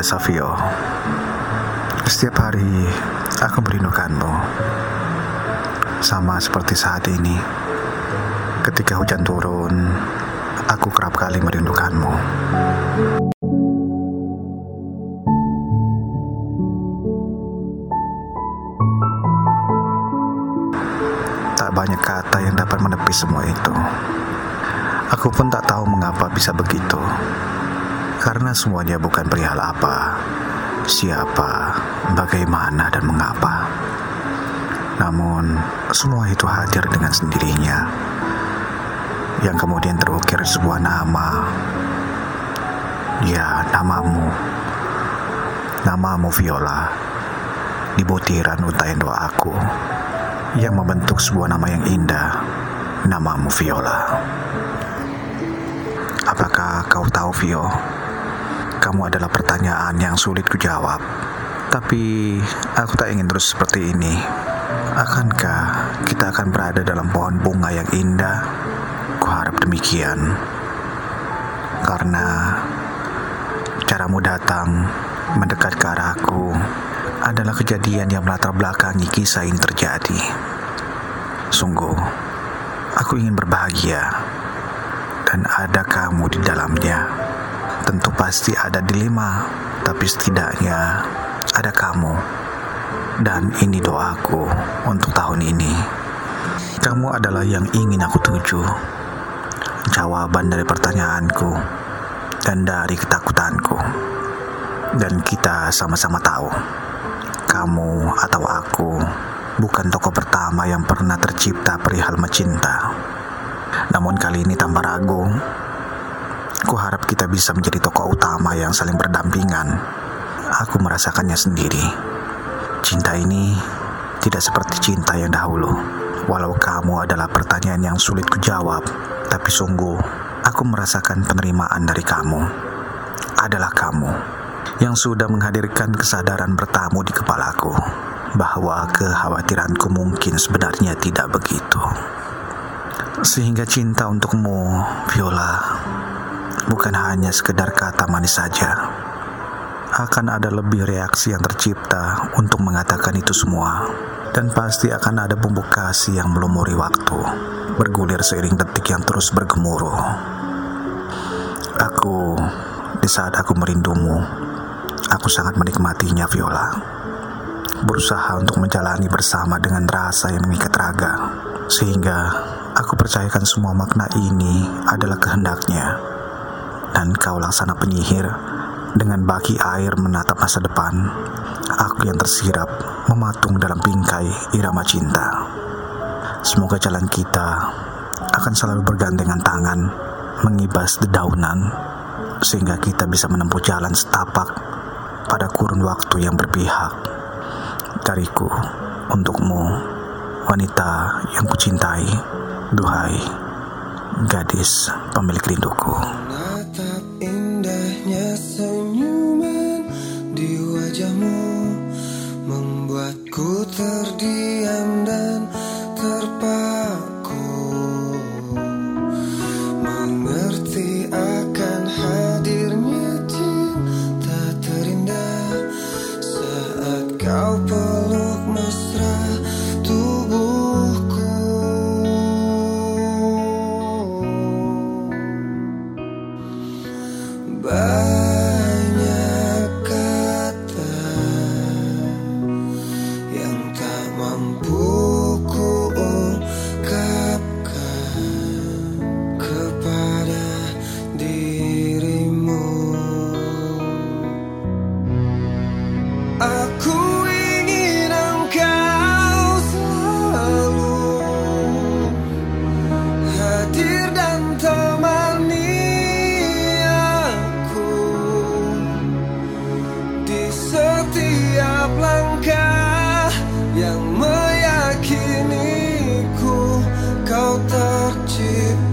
biasa, Vio. Setiap hari aku merindukanmu. Sama seperti saat ini. Ketika hujan turun, aku kerap kali merindukanmu. Tak banyak kata yang dapat menepis semua itu. Aku pun tak tahu mengapa bisa begitu. Karena semuanya bukan perihal apa, siapa, bagaimana, dan mengapa. Namun, semua itu hadir dengan sendirinya. Yang kemudian terukir sebuah nama. Ya, namamu. Namamu Viola. Di butiran untayan doaku. Yang membentuk sebuah nama yang indah. Namamu Viola. Apakah kau tahu Vio? Kamu adalah pertanyaan yang sulit kujawab. Tapi aku tak ingin terus seperti ini. Akankah kita akan berada dalam pohon bunga yang indah? Kuharap demikian. Karena caramu datang mendekat ke arahku adalah kejadian yang melatar belakangi kisah ini terjadi. Sungguh, aku ingin berbahagia dan ada kamu di dalamnya. Tentu pasti ada dilema, tapi setidaknya ada kamu. Dan ini doaku untuk tahun ini. Kamu adalah yang ingin aku tuju. Jawaban dari pertanyaanku dan dari ketakutanku. Dan kita sama-sama tahu, kamu atau aku bukan tokoh pertama yang pernah tercipta perihal mencinta. Namun kali ini tanpa ragu, ku harap kita bisa menjadi tokoh utama yang saling berdampingan. Aku merasakannya sendiri. Cinta ini tidak seperti cinta yang dahulu. Walau kamu adalah pertanyaan yang sulit kujawab, tapi sungguh aku merasakan penerimaan dari kamu. Adalah kamu yang sudah menghadirkan kesadaran bertamu di kepalaku bahwa kekhawatiranku mungkin sebenarnya tidak begitu. Sehingga cinta untukmu, Viola, bukan hanya sekedar kata manis saja. Akan ada lebih reaksi yang tercipta untuk mengatakan itu semua. Dan pasti akan ada bumbu kasih yang melumuri waktu, bergulir seiring detik yang terus bergemuruh. Aku, di saat aku merindumu, aku sangat menikmatinya, Viola. Berusaha untuk menjalani bersama dengan rasa yang mengikat raga, sehingga Aku percayakan semua makna ini adalah kehendaknya. Dan kau laksana penyihir dengan baki air menatap masa depan. Aku yang tersirap mematung dalam bingkai irama cinta. Semoga jalan kita akan selalu bergandengan tangan, mengibas dedaunan, sehingga kita bisa menempuh jalan setapak pada kurun waktu yang berpihak. Dariku, untukmu, wanita yang kucintai. Duhai gadis pemilik rinduku. mengerti akan hadirnya cinta terindah saat kau peluk mesra tubuhku Bye. you.